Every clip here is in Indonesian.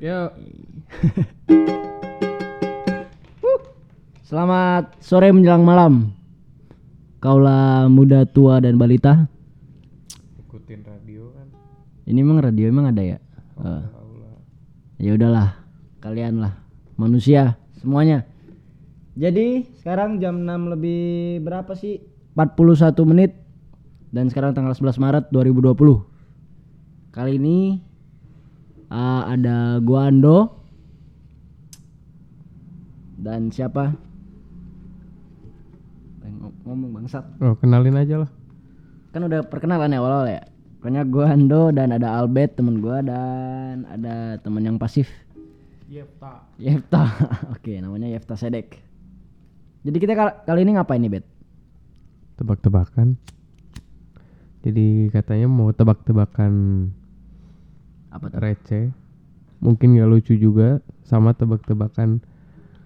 Yuk. Selamat sore menjelang malam. Kaulah muda, tua dan balita. Ikutin radio kan. Ini emang radio emang ada ya? Tahu lah. ya udahlah, kalian lah manusia semuanya. Jadi sekarang jam 6 lebih berapa sih? 41 menit dan sekarang tanggal 11 Maret 2020. Kali ini uh, ada gua Ando dan siapa? Ngom- Ngomong bangsat. Oh, kenalin aja lah. Kan udah perkenalan ya awal-awal ya. Pokoknya gua Ando dan ada Albert temen gua dan ada temen yang pasif. Yepta. Yefta. Oke, namanya Yefta Sedek. Jadi kita kal- kali ini ngapain nih, Bet? Tebak-tebakan. Jadi katanya mau tebak-tebakan Apa tuh? receh. Mungkin gak lucu juga sama tebak-tebakan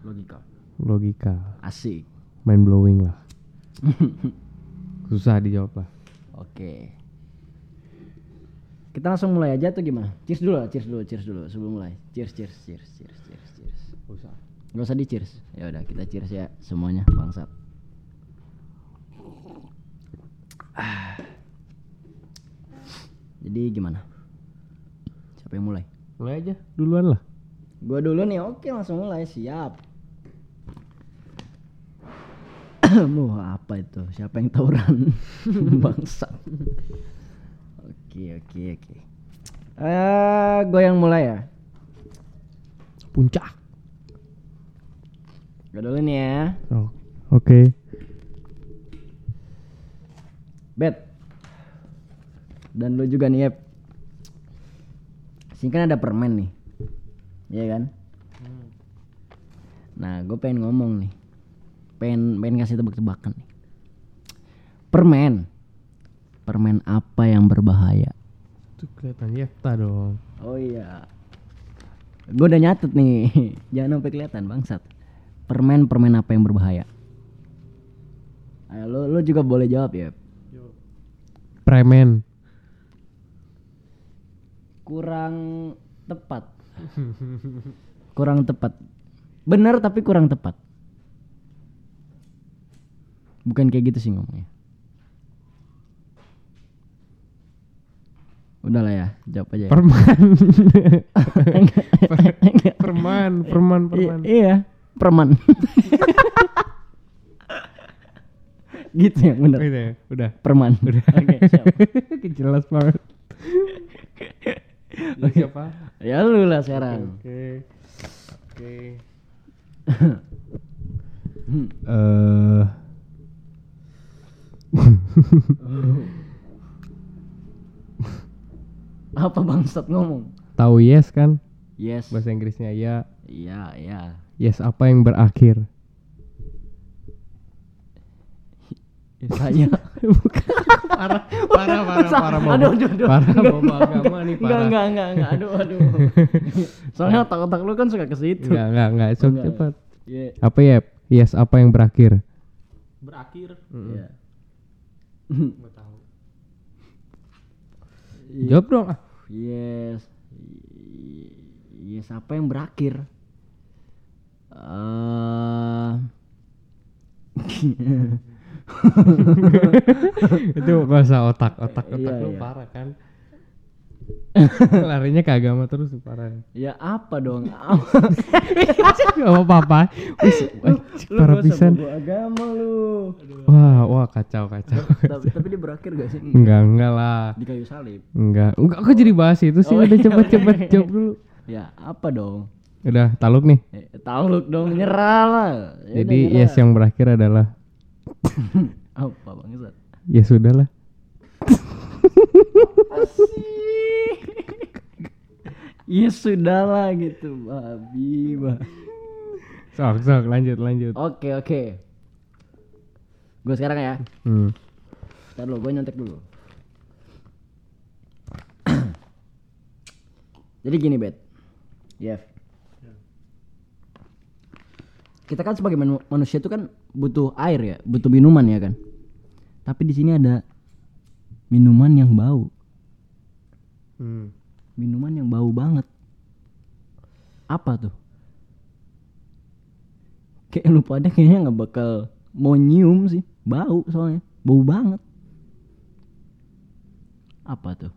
Logika. logika. Asik. Mind blowing lah. Susah dijawab lah. Oke. Kita langsung mulai aja tuh gimana? Cheers dulu lah, cheers dulu, cheers dulu sebelum mulai. Cheers, cheers, cheers, cheers, cheers, cheers. Usah. Gak usah di cheers. Ya udah, kita cheers ya semuanya, bangsat. Jadi gimana? Siapa yang mulai? Mulai aja duluan lah. Gua dulu nih, oke langsung mulai, siap. Mau apa itu? Siapa yang tawuran? Bangsa. Oke, oke, oke. Eh, gue yang mulai ya. Puncak. Gue dulu nih ya. Oh, Oke. Bet. Dan lu juga nih, Yep. Sini kan ada permen nih. Iya kan? Nah, gue pengen ngomong nih. Pengen pengen kasih tebak-tebakan nih. Permen. Permen apa yang berbahaya? Itu kelihatan Yepta dong. Oh iya. Gue udah nyatet nih. Jangan sampai kelihatan bangsat. Permen-permen apa yang berbahaya? Ayo lu, lu juga boleh jawab ya. Premen. Kurang tepat. kurang tepat. Bener tapi kurang tepat. Bukan kayak gitu sih ngomongnya. Udah lah ya, jawab aja ya. Perman. Perman, perman, perman. I- iya, perman. gitu ya, bener. Udah, ya? udah. Perman. Udah. Oke, siap. Jelas banget. Lu siapa? Ya lu lah sekarang. Oke. Oke. Eh. Apa bangsat ngomong? Tahu yes kan? Yes. Bahasa Inggrisnya ya. Iya, iya. Yes apa yang berakhir? Ya, Saya. parah, parah, parah, parah, Bobo. Aduh, aduh, aduh. Parah, Bobo agama nih, parah. enggak, enggak, enggak. Aduh, aduh. Soalnya otak-otak lu kan suka ke situ. Enggak, enggak, enggak. Sok Enggak. cepat. Iya. Apa ya? Yes apa yang berakhir? berakhir Iya. nggak tahu Jawab dong. ah. Yes. Yes, apa yang berakhir? Eh Itu bahasa otak, otak, otak Iya, lu iya. parah kan? Larinya ke agama terus parah. ya apa dong? Gak apa-apa. Wis, parah usah pisan. agama lu. Wah, wah kacau, kacau. tapi, tapi dia berakhir gak sih? Enggak, enggak lah. Di kayu salib. Enggak. Enggak kok jadi bahas itu sih? Oh, Udah iya, cepet-cepet oke. jawab dulu. Ya, apa dong? Udah, taluk nih. Eh, tahu dong nyerah lah. Ya Jadi yes yang berakhir adalah apa bangsat? ya sudahlah. Ya sudah lah gitu, babi. Bah. Sok, sok, lanjut, lanjut. Oke, oke. Gue sekarang ya. Hmm. Ntar dulu, gue nyontek dulu. Jadi gini, Bet. Yev. Kita kan sebagai manu- manusia itu kan butuh air ya, butuh minuman ya kan. Tapi di sini ada minuman yang bau, Hmm. minuman yang bau banget. Apa tuh? Kayak lu pada kayaknya nggak bakal mau nyium sih. Bau soalnya. Bau banget. Apa tuh?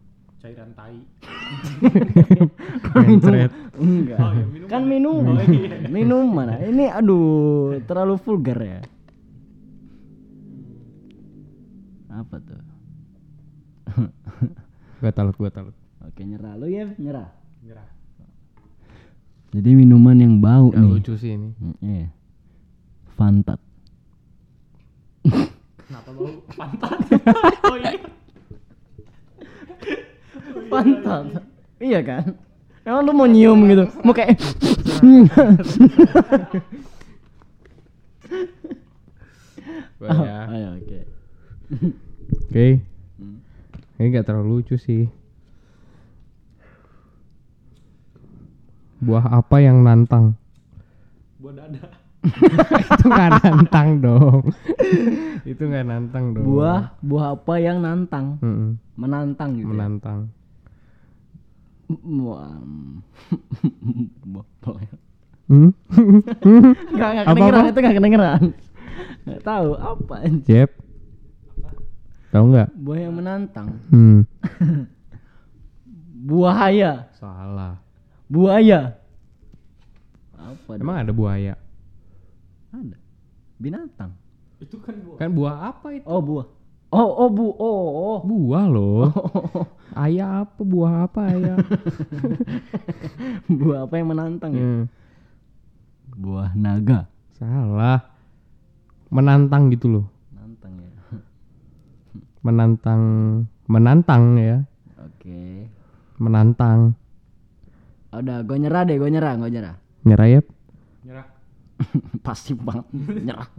Cairan tai. Mencret. Enggak. Oh, ya, minuman. kan minuman. Oh, iya. minuman. Ini aduh, terlalu vulgar ya. Apa tuh? Gua talut, gua talut. Oke, nyerah lu ya, nyerah. Nyerah. Jadi minuman yang bau Gak nih. lucu sih ini. Mm, Iya. Fantat. Kenapa bau pantat? oh iya. Fantat. Iya kan? Emang lu mau nyium gitu? Mau kayak Gua Oh, ya. ayo oke. Oke. Ini gak terlalu lucu sih. Buah apa yang nantang? Buah dada. itu nggak nantang dong. itu nggak nantang dong. Buah buah apa yang nantang? Mm-mm. Menantang gitu. ya? menantang. Ya? Hmm? Enggak Apa-apa? kedengeran itu enggak kedengeran. Enggak tahu apa anjing. Jeb. Tahu nggak? Buah yang menantang. Hmm. Buaya. Salah. Buaya. Apa? Emang ada buaya? ada? Binatang. Itu kan buah. Kan buah apa itu? Oh, buah. Oh, oh, bu. Oh, oh. Buah loh. Ayah apa? Buah apa ayah? buah apa yang menantang ya? Hmm. Buah naga. Salah. Menantang gitu loh. Nantang ya. Menantang menantang ya. Oke. Menantang. Udah, gue nyerah deh, gue nyerah, gue nyerah. Nyerah ya. Nyerah. Pasti banget nyerah.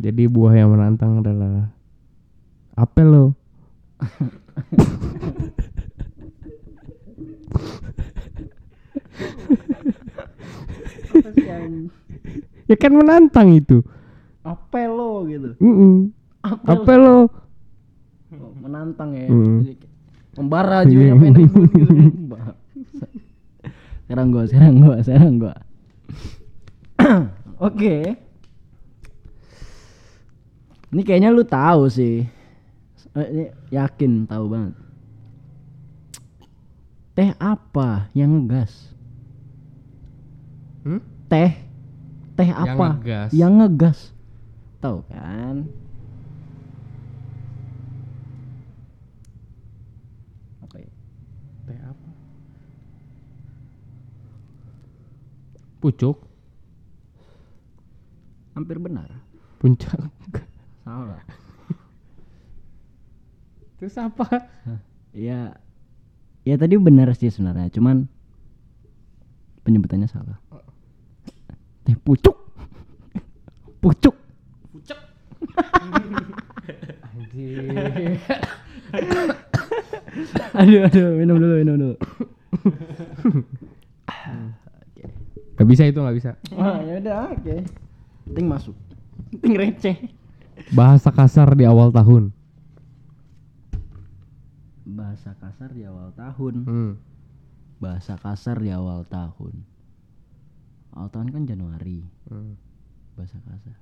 Jadi buah yang menantang adalah apel lo. Ya kan menantang itu. apel lo gitu? Mm-mm. Apel. Apel lo. Oh, menantang ya. Kayak Membara juga yang pengen ribut gitu. Sekarang gua, sekarang gua, sekarang gua. Oke. Ini kayaknya lu tahu sih. Eh, ini yakin tahu banget. Teh apa yang ngegas? Hmm? Teh teh Yang apa ngegas. yang ngegas? Tahu kan? Teh apa? Pucuk. Hampir benar. Puncak. Salah. Terus apa? Iya. Ya tadi benar sih sebenarnya, cuman penyebutannya salah. Teh pucuk. Pucuk. Pucek. Anjir. aduh aduh minum dulu minum dulu. Gak bisa itu gak bisa. Wah, ya udah oke. Penting masuk. Penting receh. Bahasa kasar di awal tahun. Bahasa kasar di awal tahun. Hmm. Bahasa kasar di awal tahun. Awal tahun kan Januari. Hmm. Bahasa kasar.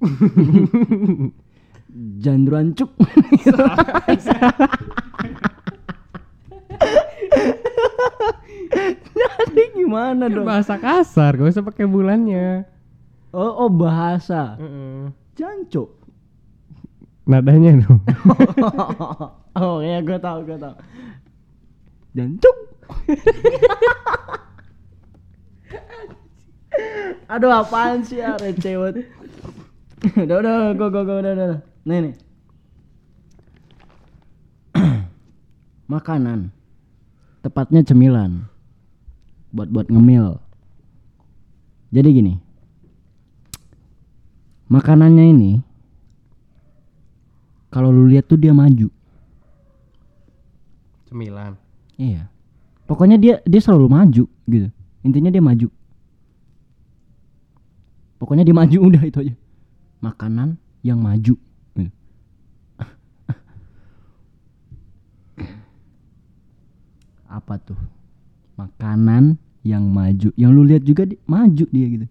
Jandruancuk. Jadi gimana Kan dong? bahasa kasar, gak usah pakai bulannya. Oh, oh bahasa. Heeh. Jancuk. Nadanya dong. oh ya gue tahu gue tahu. Jancuk. Aduh apaan sih ya receh udah udah go go go udah. udah. Nih nih. Makanan. Tepatnya cemilan. Buat buat ngemil. Jadi gini. Makanannya ini kalau lu lihat tuh dia maju. Cemilan. Iya. Pokoknya dia dia selalu maju gitu. Intinya dia maju. Pokoknya dia maju udah itu aja. Makanan yang maju. Gitu. Apa tuh? makanan yang maju yang lu lihat juga di, maju dia gitu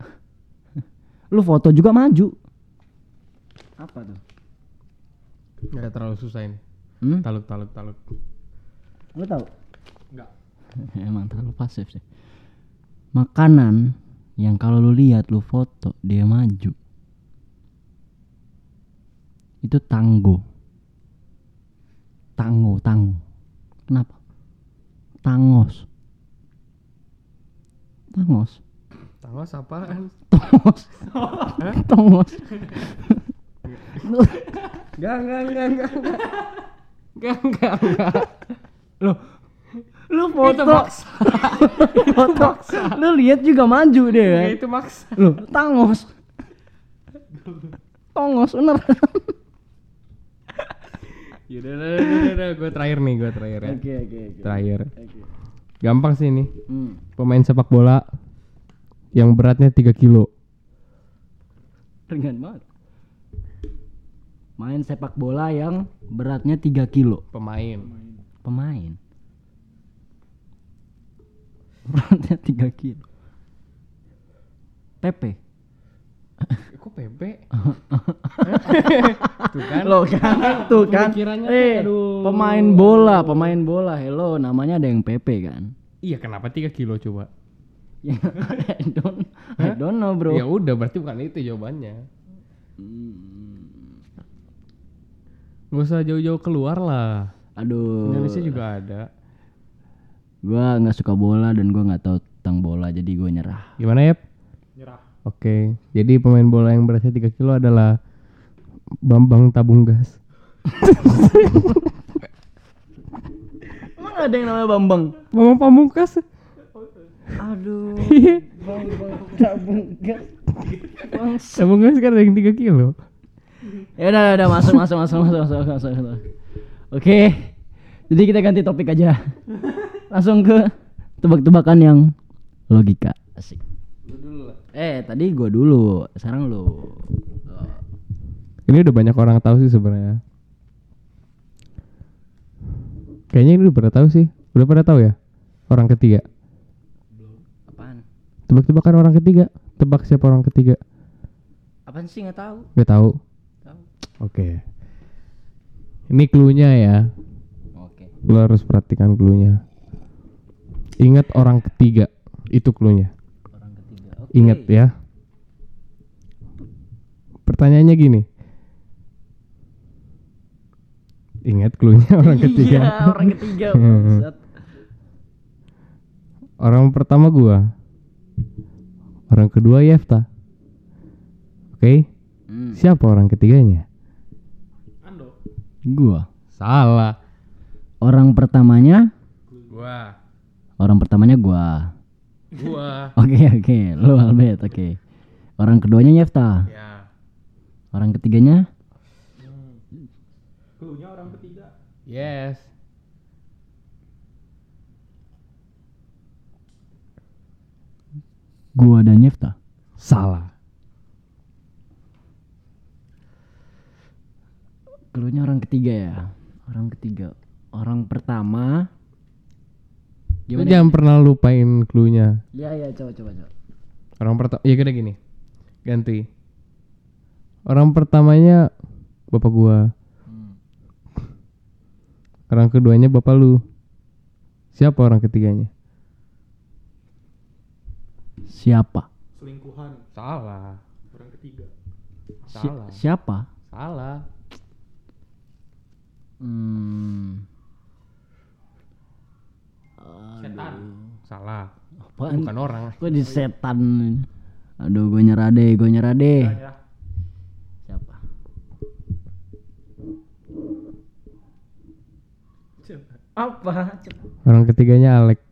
lu foto juga maju apa tuh Nggak terlalu susah ini. hmm? Taluk taluk taluk. lu tahu? Enggak. emang terlalu pasif sih. Makanan yang kalau lu lihat lu foto dia maju. Itu tanggo. Tango tango kenapa? Tangos. Tangos. Tangos apaan? tongos tongos Enggak enggak enggak enggak. Enggak enggak enggak. Loh, lu foto maksa. foto lu lihat juga maju deh kan Ya, itu maksa. lu tangos tongos bener Yaudah, udah, udah, udah, gue terakhir nih, gue terakhir ya. oke oke oke Terakhir. Oke. Gampang sih ini. Hmm. Pemain sepak bola yang beratnya 3 kilo. ringan banget main sepak bola yang beratnya 3 kilo Pemain. pemain beratnya 3 kilo Pepe Kok Pepe? Tuh kan. lo kan tuh kan eh aduh. pemain bola pemain bola hello namanya ada yang Pepe kan Iya, kenapa 3 kilo coba? Ya, I don't I don't know bro Ya udah, berarti bukan itu jawabannya. Hmm. Gak usah jauh-jauh keluar lah. aduh Indonesia juga ada. gua nggak suka bola dan gua nggak tahu tentang bola jadi gua nyerah Gimana ya? Nyerah. Oke, jadi pemain bola yang beratnya 3 kilo adalah Bambang Tabung Gas. emang ada yang namanya Bambang Bambang Pamungkas. aduh Iya. Bambang tabung gas Bang. Tabung Gas kan ada yang 3 kilo. Ya udah udah masuk masuk masuk masuk masuk masuk, masuk. oke jadi kita ganti topik aja langsung ke tebak-tebakan yang logika asik eh tadi gua dulu sekarang lu Ini udah banyak orang tahu sih sebenarnya. Kayaknya ini udah pada tahu sih. Udah pada tahu ya? Orang ketiga. apaan Tebak-tebakan orang ketiga. Tebak siapa orang ketiga? apaan sih nggak tahu Gak tahu. Oke. Ini cluenya ya. oke Lo harus perhatikan cluenya. Ingat orang ketiga. Itu cluenya. orang ketiga oke Ingat ya. Pertanyaannya gini. Ingat cluenya orang ketiga. iya orang ketiga bangsat. Orang pertama gua. Orang kedua Yefta. Oke. Hmm, Siapa orang ketiganya? Gua Salah. orang pertamanya Gua. orang pertamanya gua Gua. Oke oke, lu Albert oke. Orang keduanya Yefta. Ya. Orang ketiganya Klunya orang ketiga. Yes. gua dan Yefta. Salah. Keluarnya orang ketiga ya. Orang ketiga. Orang pertama Lu Gimana? jangan pernah lupain cluenya. Ya ya coba coba coba. Orang pertama, ya gini gini. Ganti. Orang pertamanya bapak gua. Hmm. Orang keduanya bapak lu. Siapa orang ketiganya? Siapa? Selingkuhan. Salah. Orang ketiga. Si- Salah. siapa? Salah. Hmm. Setan. Salah. Apaan? Bukan orang. Gua di setan. Aduh, gue nyerah deh, gue nyerah deh. Nyerah. Siapa? Apa? Orang ketiganya Alek.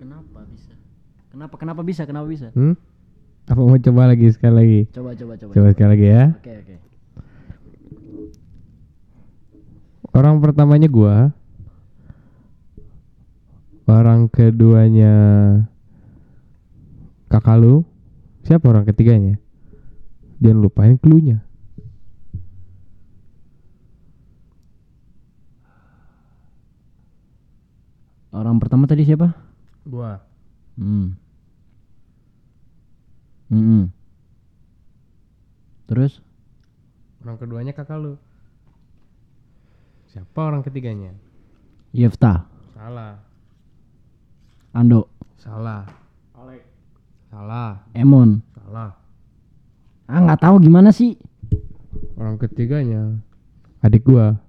Kenapa bisa? Kenapa kenapa bisa? Kenapa bisa? Hmm? Apa mau coba lagi sekali lagi? Coba coba coba. Coba sekali lagi ya. Oke oke. Orang pertamanya gua. Orang keduanya kakak lu. Siapa orang ketiganya? Jangan lupain cluenya. Orang pertama tadi siapa? Gua. Hmm. Hmm. Terus? Orang keduanya kakak lu. Siapa orang ketiganya? Yefta, Salah. Ando, Salah. Alek. Salah. Emon. Salah. Ah nggak tahu gimana sih? Orang ketiganya adik gua.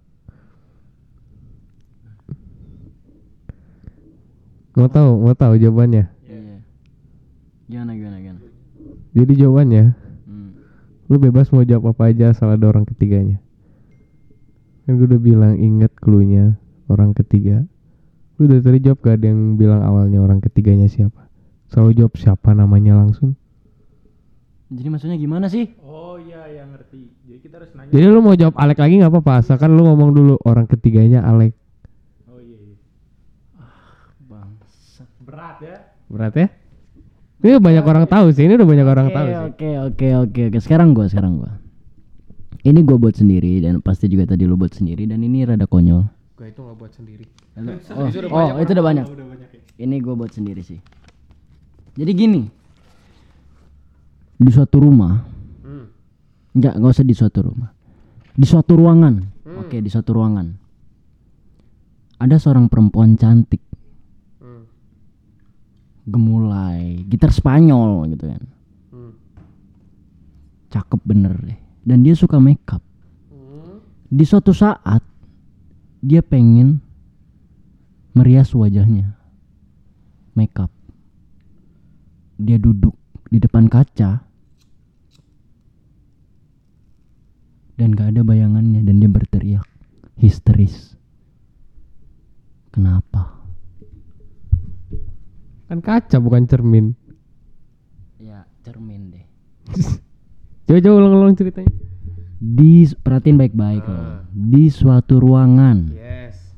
Mau tahu, mau tahu jawabannya. Iya. Gimana gimana gimana? Jadi jawabannya, Hmm. lu bebas mau jawab apa aja asal ada orang ketiganya. Kan gue udah bilang inget cluenya orang ketiga. Lu dari tadi jawab gak ada yang bilang awalnya orang ketiganya siapa. Selalu jawab siapa namanya langsung. Jadi maksudnya gimana sih? Oh iya ya ngerti. Jadi kita harus nanya. Jadi lu mau jawab Alek lagi nggak apa-apa, asalkan lu ngomong dulu orang ketiganya Alek. Oh iya iya. Bangsat. Berat ya. Berat ya? Ini banyak orang tahu sih, ini udah banyak orang Oke tahu sih. oke oke oke oke. Sekarang gua sekarang gua. Ini gua buat sendiri dan pasti juga tadi lu buat sendiri dan ini rada konyol. Gue itu nggak buat sendiri. Oh, oh itu udah banyak. Udah banyak ya. Ini gue buat sendiri sih. Jadi gini, di suatu rumah, Hmm. nggak nggak usah di suatu rumah, di suatu ruangan. Oke, di suatu ruangan. Ada seorang perempuan cantik, Hmm. gemulai, gitar Spanyol gitu kan, Hmm. cakep bener deh. Dan dia suka makeup. Hmm. Di suatu saat dia pengen merias wajahnya, makeup. Dia duduk di depan kaca dan gak ada bayangannya dan dia berteriak histeris. Kenapa? Kan kaca bukan cermin. Ya cermin deh. Coba coba ulang-ulang ceritanya. Di perhatiin baik-baik loh. Di suatu ruangan Yes.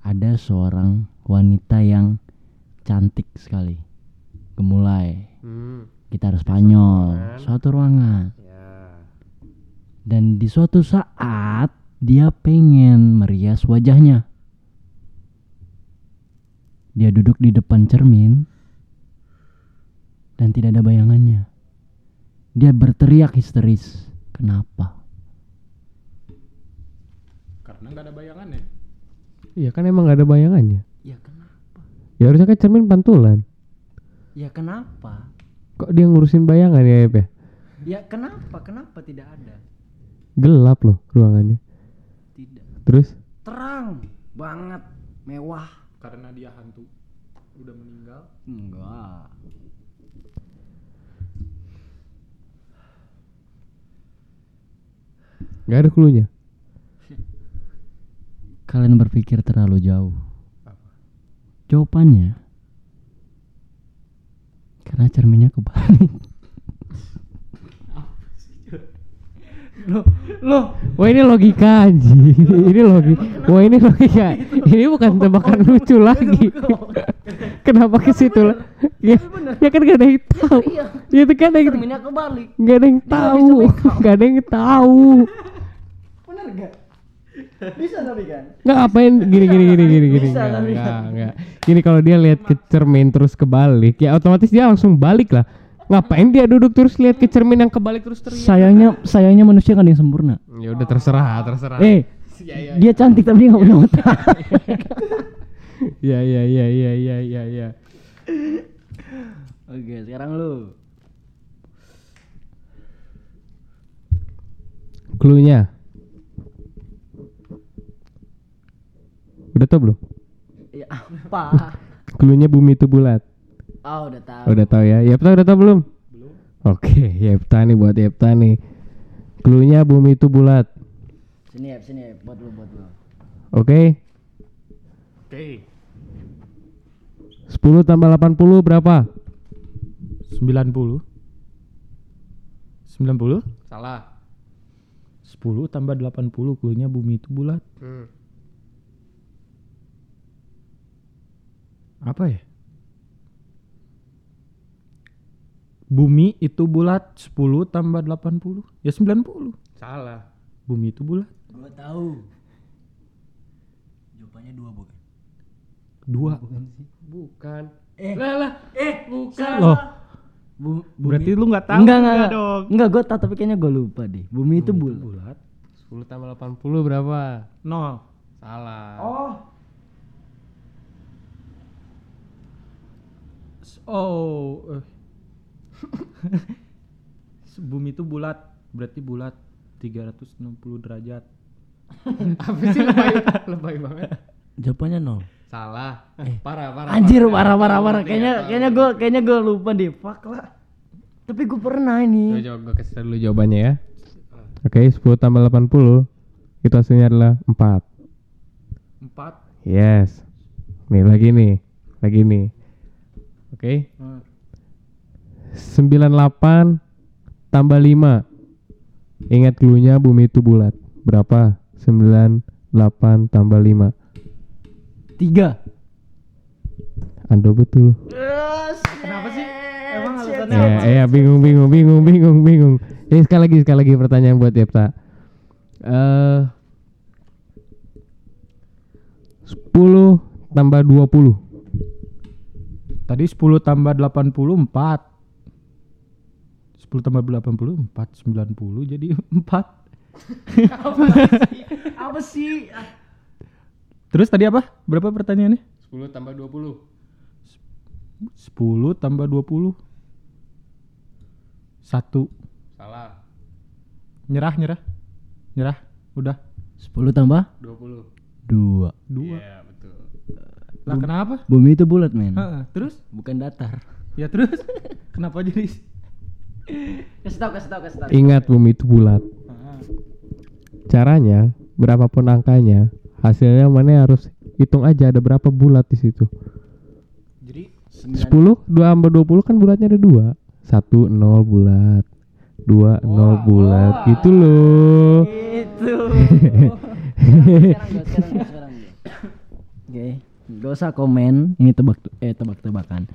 ada seorang wanita yang cantik sekali, gemulai, Hmm. gitar Spanyol, ruangan. suatu ruangan. Ya. Dan di suatu saat dia pengen merias wajahnya. Dia duduk di depan cermin dan tidak ada bayangannya. Dia berteriak histeris. Kenapa? Karena nggak ada bayangannya. Iya kan emang gak ada bayangannya. Ya kenapa? Ya harusnya kan cermin pantulan. Ya kenapa? Kok dia ngurusin bayangan ya Ep ya? Ya kenapa? Kenapa tidak ada? Gelap loh ruangannya. Tidak. Terus? Terang banget, mewah. Karena dia hantu. Udah meninggal. Enggak. Gak ada cluenya. Kalian berpikir terlalu jauh. Jawabannya karena cerminnya kebalik. Loh, loh, Wah ini logika anjing. ini logika. Wah ini logika. Ini bukan tebakan lucu lagi. Kenapa ke situ lah? Ya, ya kan gak ada yang tahu. Ya itu kan ada yang cerminnya kebalik. gak ada yang tahu. Gak ada yang tahu. Bener gak? Bisa tapi kan? Nggak ngapain gini gini gini gini gini. Bisa, Nggak, tapi nggak, kan. Gini kalau dia lihat ke cermin terus kebalik, ya otomatis dia langsung balik lah. Ngapain dia duduk terus lihat ke cermin yang kebalik terus teriak? Sayangnya, sayangnya manusia kan yang sempurna. Ya udah terserah, terserah. Eh, dia cantik tapi dia nggak punya otak. Ya ya ya ya ya ya ya. Oke, sekarang lu. Cluenya. Udah tau belum? Ya apa? Cluenya bumi itu bulat. Oh, udah tahu. Udah tahu ya? Yepta udah tahu belum? Belum. Oke, Yepta nih buat Yepta nih. Cluenya bumi itu bulat. Sini ya, sini ya, buat lu, buat lu. Oke. Oke. 10 tambah 80 berapa? 90. 90? Salah. 10 tambah 80 kulinya bumi itu bulat. Apa ya? Bumi itu bulat 10 tambah 80 ya 90. Salah. Bumi itu bulat. Gua tahu. Jawabannya dua, bukan? Dua. Bukan. Eh. Lah lah. Eh, bukan. Loh, Bu, berarti lu nggak tahu enggak, enggak, enggak. dong. Enggak, gue tahu tapi kayaknya gue lupa deh. Bumi itu bulat. Bulat. 10 tambah 80 berapa? Nol. Salah. Oh. Oh. eh. Bumi itu bulat, berarti bulat 360 derajat. Apa sih lebay, lebay banget. Jawabannya nol. Salah. Parah, parah. Anjir, parah. parah, parah, Kayaknya, kayaknya gue, kayaknya gue lupa deh. Fuck lah. Tapi gue pernah ini. coba gue kasih dulu jawabannya ya. Oke, 10 tambah 80 itu hasilnya adalah 4. Empat. Yes. Nih lagi nih. Lagi nih. Oke. 98 tambah 5. Ingat dulunya bumi itu bulat. Berapa? 98 tambah 5. Tiga. Ando betul. Kenapa sih? Emang Ya, ya bingung bingung bingung bingung bingung. Ini sekali lagi sekali lagi pertanyaan buat Yepta. Eh 10 tambah 20. Tadi 10 tambah 80 4. 10 tambah 80 4 90 jadi 4. Apa sih? Terus tadi apa? Berapa pertanyaannya? 10 tambah 20. 10 tambah 20. 1. Salah. Nyerah, nyerah. Nyerah. Udah. 10 tambah 20. dua. 2. Iya, Lah kenapa? Bumi itu bulat, men. Heeh, terus? Bukan datar. Ya terus? kenapa jadi? Kasih tahu, kasih tahu, kasih tahu. Ingat bumi itu bulat. Heeh. Caranya berapapun angkanya, hasilnya mana harus hitung aja ada berapa bulat di situ. Jadi 10 2 tambah 20 kan bulatnya ada 2. 1 0 bulat. 2 0 bulat. Gitu loh. Itu. sekarang sekarang sekarang. Oke, gak usah komen. Ini tebak eh tebak-tebakan.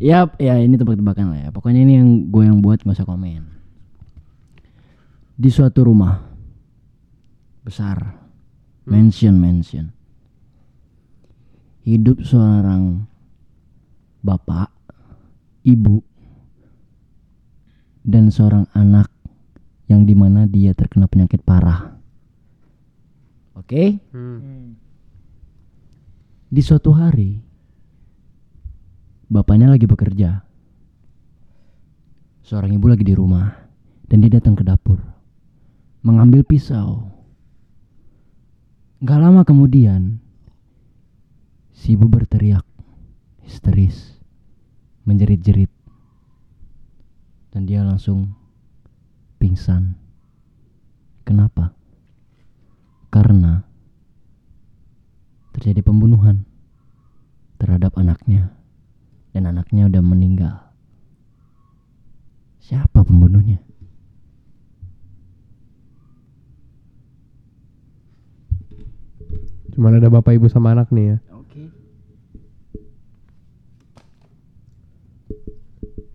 Yap, ya ini tebak-tebakan lah ya. Pokoknya ini yang gue yang buat gak usah komen. Di suatu rumah besar, mansion mansion, hidup seorang bapak, ibu, dan seorang anak yang di mana dia terkena penyakit parah. Oke, Hmm. Di suatu hari bapaknya lagi bekerja. Seorang ibu lagi di rumah dan dia datang ke dapur mengambil pisau. Gak lama kemudian si ibu berteriak histeris, menjerit-jerit dan dia langsung pingsan. Kenapa? Karena terjadi pembunuhan terhadap anaknya dan anaknya udah meninggal. Siapa pembunuhnya? Cuman ada bapak ibu sama anak nih ya. Oke.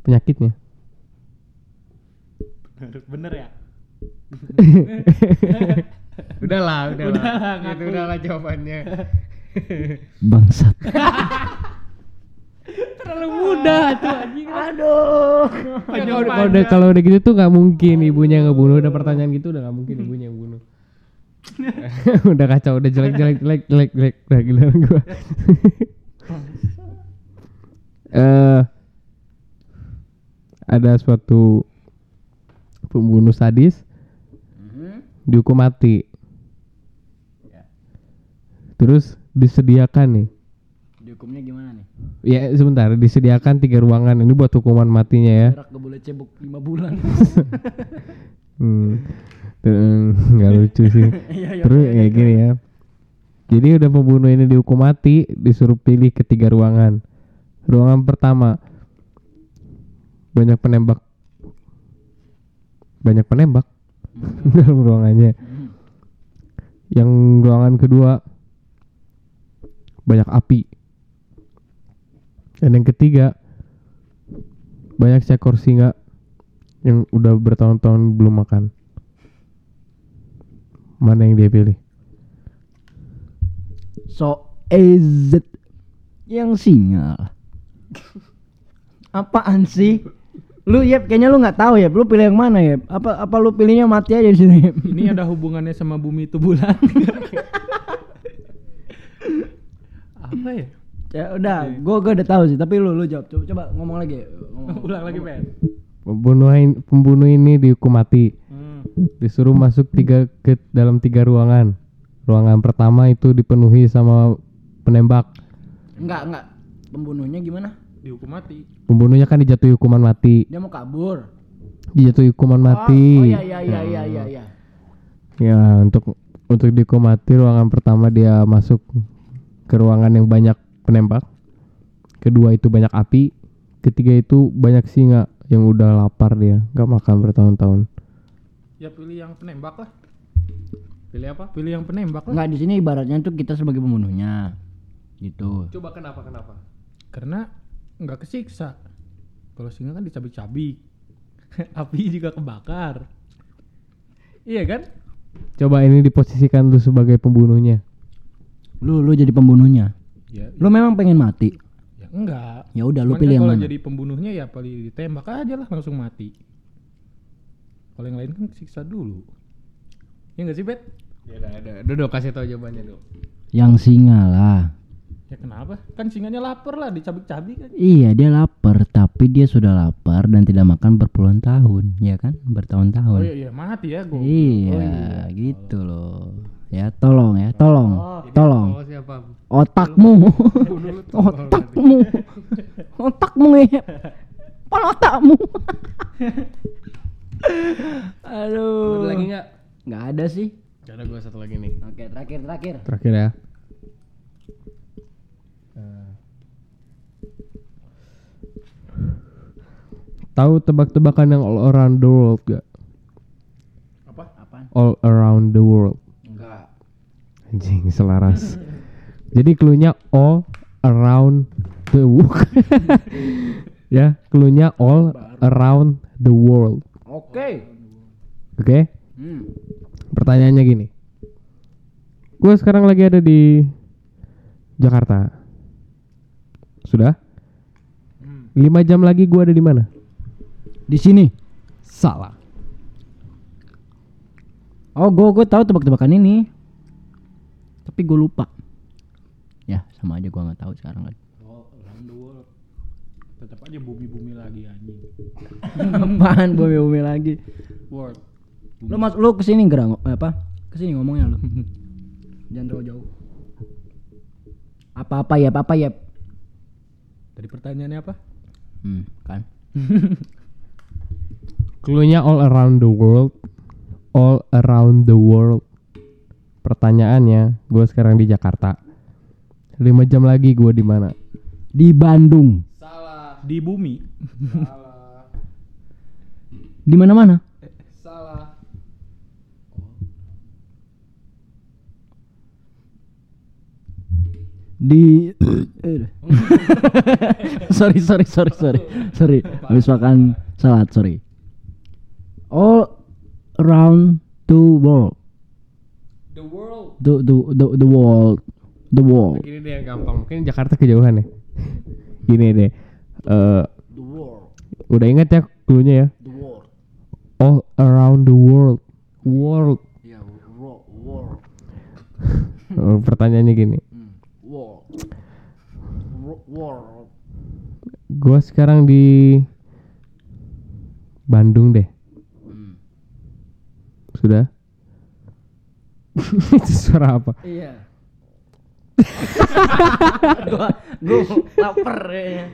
Penyakitnya. bener ya? udahlah, udahlah. Itu udahlah jawabannya. Bangsat. Terlalu mudah tuh anjing. Aduh. Kalau udah, kalau udah kalau udah gitu tuh nggak mungkin ibunya ngebunuh. Udah pertanyaan gitu udah nggak mungkin ibunya yang bunuh. udah kacau, udah jelek jelek jelek jelek jelek udah gila gua. Eh ada suatu pembunuh sadis dihukum mati. Terus disediakan nih Dihukumnya gimana nih? Ya sebentar, disediakan tiga ruangan ini buat hukuman matinya ya. Berak gak boleh cebok 5 bulan. Hmm. Tuh, nggak lucu sih. Iya, iya, Terus oke, kayak gini ya. Jadi udah pembunuh ini dihukum mati, disuruh pilih ketiga ruangan. Ruangan pertama banyak penembak, banyak penembak dalam ruangannya. Yang ruangan kedua banyak api. Dan yang ketiga banyak seekor singa yang udah bertahun-tahun belum makan. Mana yang dia pilih? So EZ Yang singa. Apaan sih? Lu Yep, kayaknya lu nggak tahu ya. Lu pilih yang mana ya? Apa apa lu pilihnya mati aja di sini? Yep? Ini ada hubungannya sama bumi itu bulan. Apa ya? Ya udah, gua gua udah tahu sih, tapi lu lu jawab. Coba coba ngomong lagi. Ngomong. Ulang lagi, Ben. Pembunuh in- pembunuh ini dihukum mati. Hmm. Disuruh masuk tiga ke dalam tiga ruangan. Ruangan pertama itu dipenuhi sama penembak. Enggak, enggak. Pembunuhnya gimana? Dihukum mati. Pembunuhnya kan dijatuhi hukuman mati. Dia mau kabur. Dijatuhi hukuman mati. Oh, oh iya iya iya iya iya iya. Ya, untuk untuk dihukum mati ruangan pertama dia masuk ke ruangan yang banyak penembak. Kedua itu banyak api. Ketiga itu banyak singa yang udah lapar dia, nggak makan bertahun-tahun. Ya pilih yang penembak lah. Pilih apa? Pilih yang penembak lah. Enggak di sini ibaratnya tuh kita sebagai pembunuhnya. Gitu. Coba kenapa kenapa? Karena nggak kesiksa. Kalau singa kan dicabik-cabik. Api juga kebakar. Iya kan? Coba ini diposisikan lu sebagai pembunuhnya. Lu lu jadi pembunuhnya. Ya, Lu memang pengen mati. ya enggak. Ya udah lu Cuman pilih kan yang kalau mana? jadi pembunuhnya ya paling ditembak aja lah langsung mati. Kalau yang lain kan siksa dulu. Ya enggak sih, Bet? Ya udah, udah, udah, udah, kasih tau jawabannya dulu. Yang singa lah. Ya kenapa? Kan singanya lapar lah, dicabik-cabik kan. Iya dia lapar tapi dia sudah lapar dan tidak makan berpuluhan tahun, ya kan? Bertahun-tahun. Oh iya, iya mati ya gua. Iya, gitu loh. Ya tolong ya, tolong, tolong. siapa? Otakmu, otakmu, otakmu ya. Pal otakmu. Aduh. Ada lagi nggak? Nggak ada sih. Ada gue satu lagi nih. Oke, terakhir, terakhir. Terakhir ya. Tahu tebak-tebakan yang all around the world gak? Apa? Apaan? All around the world. Enggak. Anjing selaras. Jadi cluenya all around the world. ya, cluenya all around the world. Oke. Oke? Hmm. Pertanyaannya gini. Gue sekarang lagi ada di Jakarta. Sudah? Hmm. 5 jam lagi gue ada di mana? Di sini. Salah. Oh, gue gue tahu tebak-tebakan ini. Tapi gue lupa. Ya, sama aja gue nggak tahu sekarang kan. Oh, around the world. Tetap aja bumi-bumi lagi anjing. Apaan bumi-bumi lagi? World. Lu mas lu ke sini gerang apa? Ke sini ngomongnya lu. Jangan terlalu jauh. Apa-apa ya, apa ya? Tadi pertanyaannya apa? Hmm, kan. Cluenya all around the world. All around the world. Pertanyaannya, gue sekarang di Jakarta. 5 jam lagi gue di mana? Di Bandung. Di bumi. Di mana-mana? Salah. Di sorry, sorry, sorry, sorry. Sorry. Habis makan salad, sorry. All around the world. The world. The the the, the world. The world. Gini deh yang gampang. Mungkin Jakarta kejauhan ya. Gini deh. Eh, The world. udah ingat ya cluenya ya? The world. All around the world. World. Ya, world. World. Oh, pertanyaannya gini. World. World. Gue sekarang di Bandung deh. Hmm. Sudah? Itu suara apa? Iya. gua gua lapar kayaknya.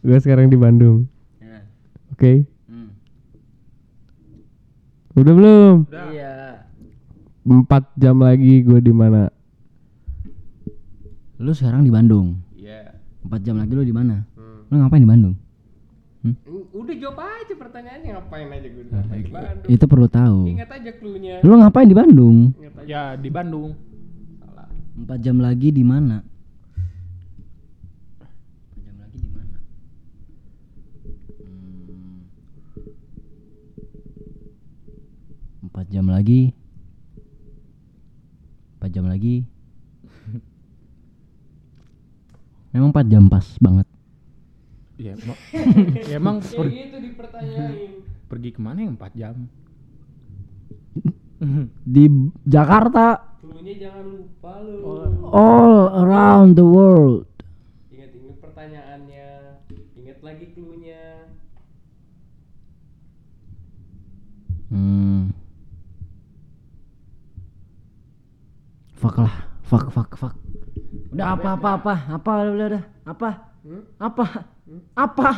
Gue sekarang di Bandung. Ya. Oke. Hmm. Udah belum? Iya. Empat jam lagi gue di mana? Lu sekarang di Bandung. Iya. Empat jam lagi lu di mana? Lu ngapain di Bandung? Udah jawab aja pertanyaannya ngapain aja gue di Bandung. Itu perlu tahu. Ingat aja cluenya. Lu ngapain di Bandung? Ya di Bandung. Salah. Empat jam lagi di mana? Empat jam lagi di mana? Hmm. Empat jam lagi. Empat jam lagi. Memang 4 jam pas banget. Ya, emang, ya emang per- gitu dipertanyain. pergi ke mana yang 4 jam? Di Jakarta Cluenya jangan lupa lu. all around the world. Ingat-ingat pertanyaannya. Ingat lagi cluenya. Hmm. Fuck lah, fuck fuck fuck. Udah apa apa apa apa udah udah, udah. apa Hmm? apa apa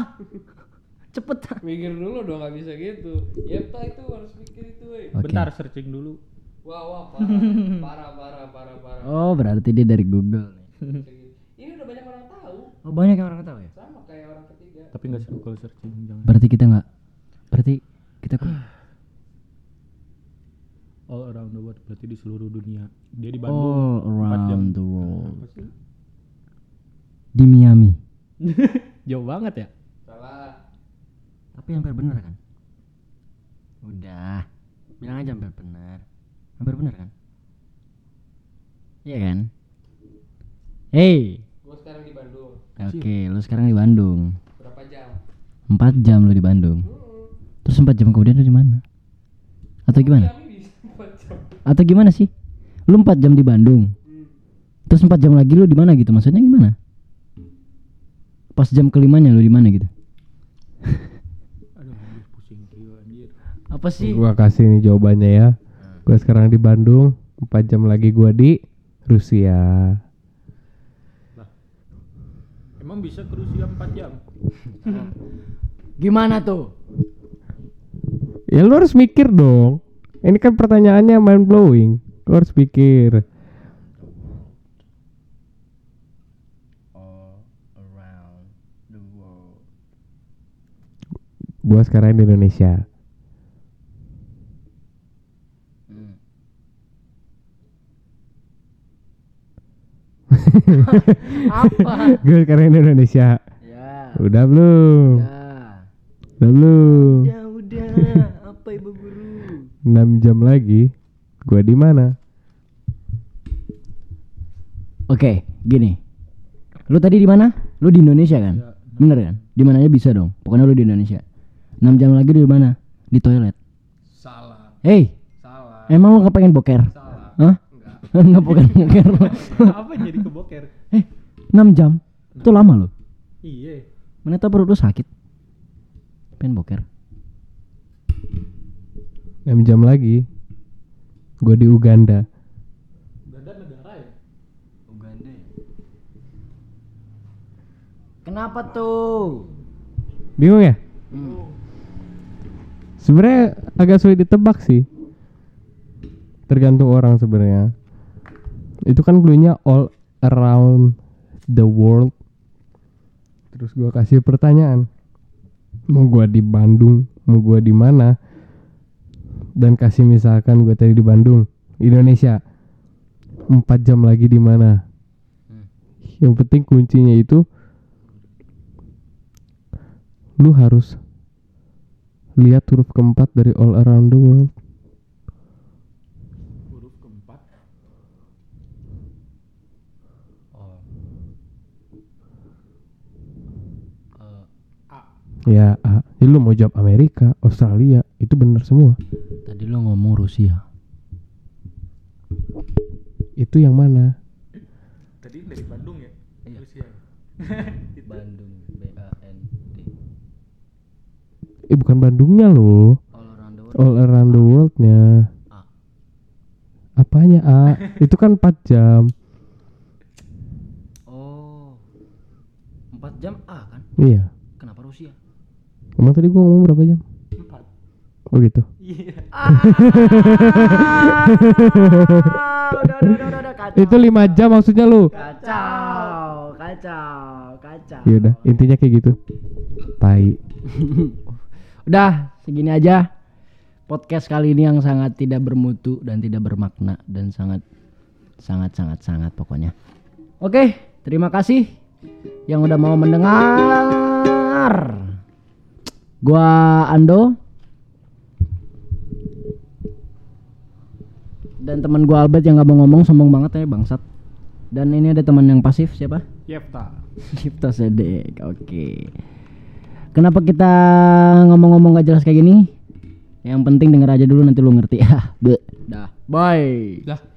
cepet Mikir dulu dong nggak bisa gitu. Ya itu harus mikir itu, weh. Oke. Bentar searching dulu. Wah, wah, parah, parah, parah, parah, parah. oh berarti dia dari Google nih. Ini udah banyak orang tahu. oh banyak yang orang tahu ya Sama kayak orang ketiga. Tapi nggak seru kalau searching jangan. berarti kita nggak berarti kita kok All around the world berarti di seluruh dunia. Dia di Bandung. all empat jam. around the world sih? di Miami Jauh banget ya? Salah. tapi hampir bener kan? Udah. Bilang aja hampir bener. Hampir bener kan? Iya kan? Hey. Gua sekarang di Bandung. oke lu sekarang di Bandung. Berapa jam? empat jam lu di Bandung. Hmm. terus empat jam kemudian lu di mana? Atau gimana? atau gimana sih? Lu empat jam di Bandung. Hmm. terus empat jam lagi lu di mana gitu? Maksudnya gimana pas jam kelimanya lu di mana gitu Aduh, anjir pusing gila anjir. apa sih Gua kasih nih jawabannya ya. Gua sekarang di Bandung, 4 jam lagi gua di Rusia. Lah. Emang bisa ke Rusia 4 jam? gimana tuh Ya lu harus mikir dong. Ini kan pertanyaannya mind blowing. Lu harus pikir. all around the world Gua sekarang di Indonesia. Hmm. apa Gua sekarang di Indonesia. ya Udah belum? udah Udah belum? ya udah apa ibu guru 6 jam lagi gua di mana? Oke, gini. Lu tadi di mana? Lu di Indonesia kan? Ya, Bener kan? Di mana aja bisa dong. Pokoknya lu di Indonesia. 6 jam lagi di mana? Di toilet. Salah. Hey, Salah. emang lu nggak pengen boker? Salah. Hah? Nggak pengen boker. Apa jadi keboker? eh, 6 jam. Itu lama loh. Iya. Mana tau perut lu sakit. Pengen boker. 6 jam lagi gua di Uganda. Uganda negara ya? Uganda ya? Kenapa tuh? Bingung ya? Hmm. Sebenarnya agak sulit ditebak sih. Tergantung orang sebenarnya. Itu kan cluenya all around the world. Terus gua kasih pertanyaan. Mau gua di Bandung, mau gua di mana? Dan kasih misalkan gua tadi di Bandung, Indonesia. 4 jam lagi di mana? Hmm. Yang penting kuncinya itu lu harus lihat huruf keempat dari all around the world. Huruf keempat. Oh. Eh, A. Ya, A. Jadi lu mau jawab Amerika, Australia, itu bener semua. tadi lu ngomong Rusia. Itu yang mana? Tadi dari Bandung ya? Iya. Rusia. Bandung Eh bukan Bandungnya loh. All around the world. All around the worldnya. A. Apanya A? itu kan 4 jam. Oh. 4 jam A kan? Iya. Kenapa Rusia? Emang tadi gua ngomong berapa jam? Empat. Oh gitu. Iya. udah, udah, udah, udah, kacau. Itu 5 jam maksudnya lu. Kacau, kacau, kacau. Ya udah, intinya kayak gitu. Tai. Udah, segini aja. Podcast kali ini yang sangat tidak bermutu dan tidak bermakna dan sangat sangat sangat sangat pokoknya. Oke, terima kasih yang udah mau mendengar. Gua Ando dan teman gua Albert yang gak mau ngomong sombong banget ya bangsat. Dan ini ada teman yang pasif siapa? Yepta. Cipta Sedek. Oke. Kenapa kita ngomong-ngomong gak jelas kayak gini? Yang penting denger aja dulu nanti lu ngerti. Be. Dah. Bye. Dah.